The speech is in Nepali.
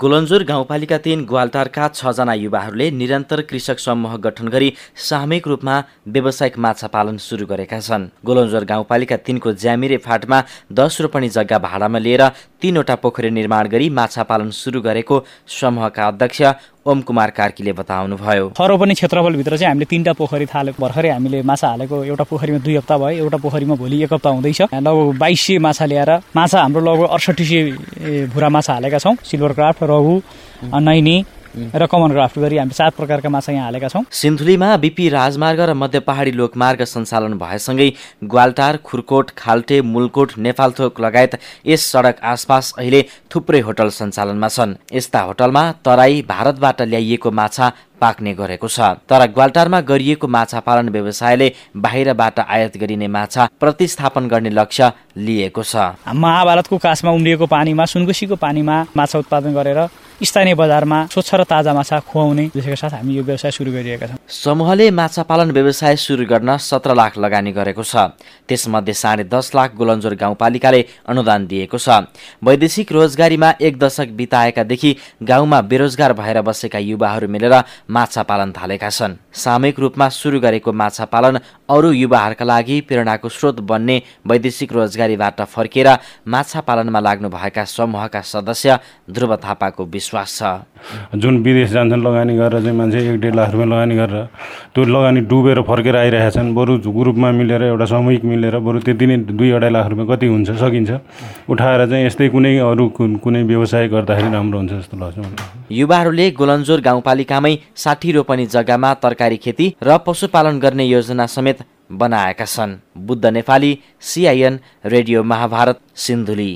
गोलन्जोर गाउँपालिका तीन ग्वालटारका छजना युवाहरूले निरन्तर कृषक समूह गठन गरी सामूहिक रूपमा व्यावसायिक माछा पालन सुरु गरेका छन्। गोलन्जोर गाउँपालिका तिनको ज्यामिरे फाटमा दस रोपनी जग्गा भाडामा लिएर तीनवटा पोखरी निर्माण गरी माछा पालन सुरु गरेको समूहका अध्यक्ष ओम कुमार कार्कीले बताउनुभयो। पनि क्षेत्रफलभित्र चाहिँ हामीले तिनवटा पोखरी थाले भर्खरै हामीले माछा हालेको एउटा पोखरीमा दुई हप्ता भयो एउटा पोखरीमा भोलि एक हप्ता हुँदैछ। लगभग बाइस सय माछा ल्याएर माछा हाम्रो लगभग अडसठी सय भुरा माछा हालेका छौँ। सिल्भर क्राफ्ट रहु नैनी र कमन गरी हामी सात प्रकारका माछा यहाँ हालेका छौँ। सिन्धुलीमा बिपी राजमार्ग र मध्य पहाडी लोकमार्ग सञ्चालन भएसँगै ग्वालटार खुरकोट खाल्टे मुलकोट नेपालथोक लगायत यस सडक आसपास अहिले थुप्रै होटल सञ्चालनमा छन्। यस्ता होटलमा तराई भारतबाट ल्याइएको माछा पाक्ने गरेको छ। तर ग्वाल्टारमा गरिएको माछा पालन व्यवसायले बाहिरबाट आयात गरिने माछा प्रतिस्थापन गर्ने लक्ष्य लिएको छ। महाभारतको कासमा उम्रिएको पानीमा सुनगुसीको पानीमा माछा उत्पादन गरेर स्थानीय बजारमा स्वच्छ र ताजा माछा खुवाउने साथ हामी यो व्यवसाय सुरु गरिरहेका छौँ। समूहले माछा पालन व्यवसाय सुरु गर्न सत्र लाख लगानी गरेको छ। त्यसमध्ये साढे दस लाख गोलन्जोर गाउँपालिकाले अनुदान दिएको छ। वैदेशिक रोजगारीमा एक दशक बिताएकादेखि गाउँमा बेरोजगार भएर बसेका युवाहरू मिलेर माछा पालन थालेका छन्। सामूहिक रूपमा सुरु गरेको माछा पालन अरू युवाहरूका लागि प्रेरणाको स्रोत बन्ने वैदेशिक रोजगारीबाट फर्केर माछा पालनमा लाग्नुभएका समूहका सदस्य ध्रुव थापाको विश्वास छ। जुन विदेश जान्छन् लगानी गरेर चाहिँ मान्छे एक डेढ लाख रुपियाँ लगानी गरेर त्यो लगानी डुबेर फर्केर आइरहेका छन् बरु ग्रुपमा मिलेर एउटा सामूहिक मिलेर बरु त्यति नै दुई अढाई लाख रुपियाँ कति हुन्छ सकिन्छ। उठाएर चाहिँ यस्तै कुनै अरू कुनै व्यवसाय गर्दाखेरि राम्रो हुन्छ जस्तो लाग्छ युवाहरूले गोलन्जोर गाउँपालिकामै साठी रोपनी जग्गामा तरकारी खेती र पशुपालन गर्ने योजना समेत बनाएका छन्। Buddha Nepali CIN radio Mahabharat Sindhuli.